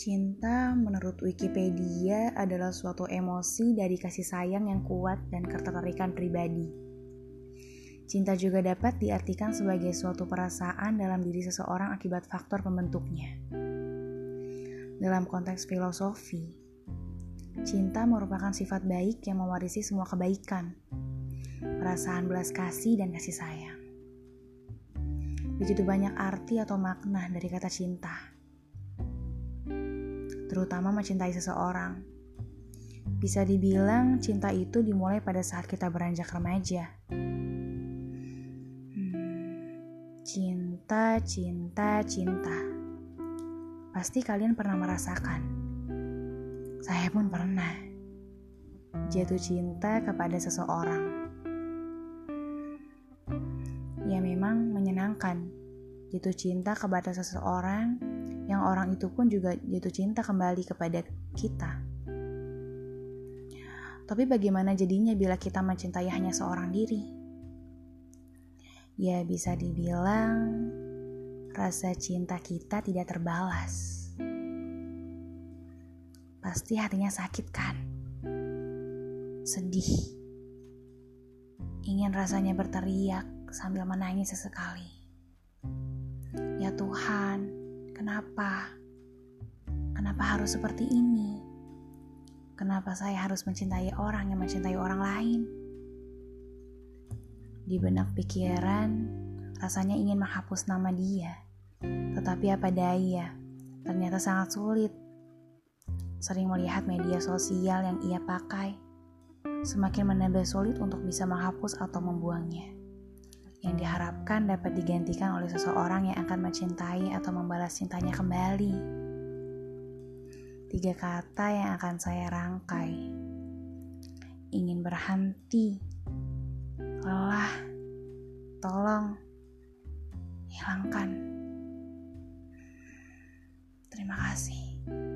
Cinta menurut Wikipedia adalah suatu emosi dari kasih sayang yang kuat dan ketertarikan pribadi. Cinta juga dapat diartikan sebagai suatu perasaan dalam diri seseorang akibat faktor pembentuknya. Dalam konteks filosofi, cinta merupakan sifat baik yang mewarisi semua kebaikan, perasaan belas kasih dan kasih sayang. Begitu banyak arti atau makna dari kata cinta terutama mencintai seseorang. Bisa dibilang cinta itu dimulai pada saat kita beranjak remaja. Hmm, cinta, cinta, cinta. Pasti kalian pernah merasakan. Saya pun pernah jatuh cinta kepada seseorang. Ya memang menyenangkan jatuh cinta kepada seseorang yang orang itu pun juga jatuh cinta kembali kepada kita. Tapi bagaimana jadinya bila kita mencintai hanya seorang diri? Ya bisa dibilang rasa cinta kita tidak terbalas. Pasti hatinya sakit kan? Sedih. Ingin rasanya berteriak sambil menangis sesekali. Ya Tuhan, Kenapa? Kenapa harus seperti ini? Kenapa saya harus mencintai orang yang mencintai orang lain? Di benak pikiran, rasanya ingin menghapus nama dia. Tetapi apa daya, ternyata sangat sulit. Sering melihat media sosial yang ia pakai, semakin menambah sulit untuk bisa menghapus atau membuangnya yang diharapkan dapat digantikan oleh seseorang yang akan mencintai atau membalas cintanya kembali. Tiga kata yang akan saya rangkai. Ingin berhenti, lelah, tolong, hilangkan. Terima kasih.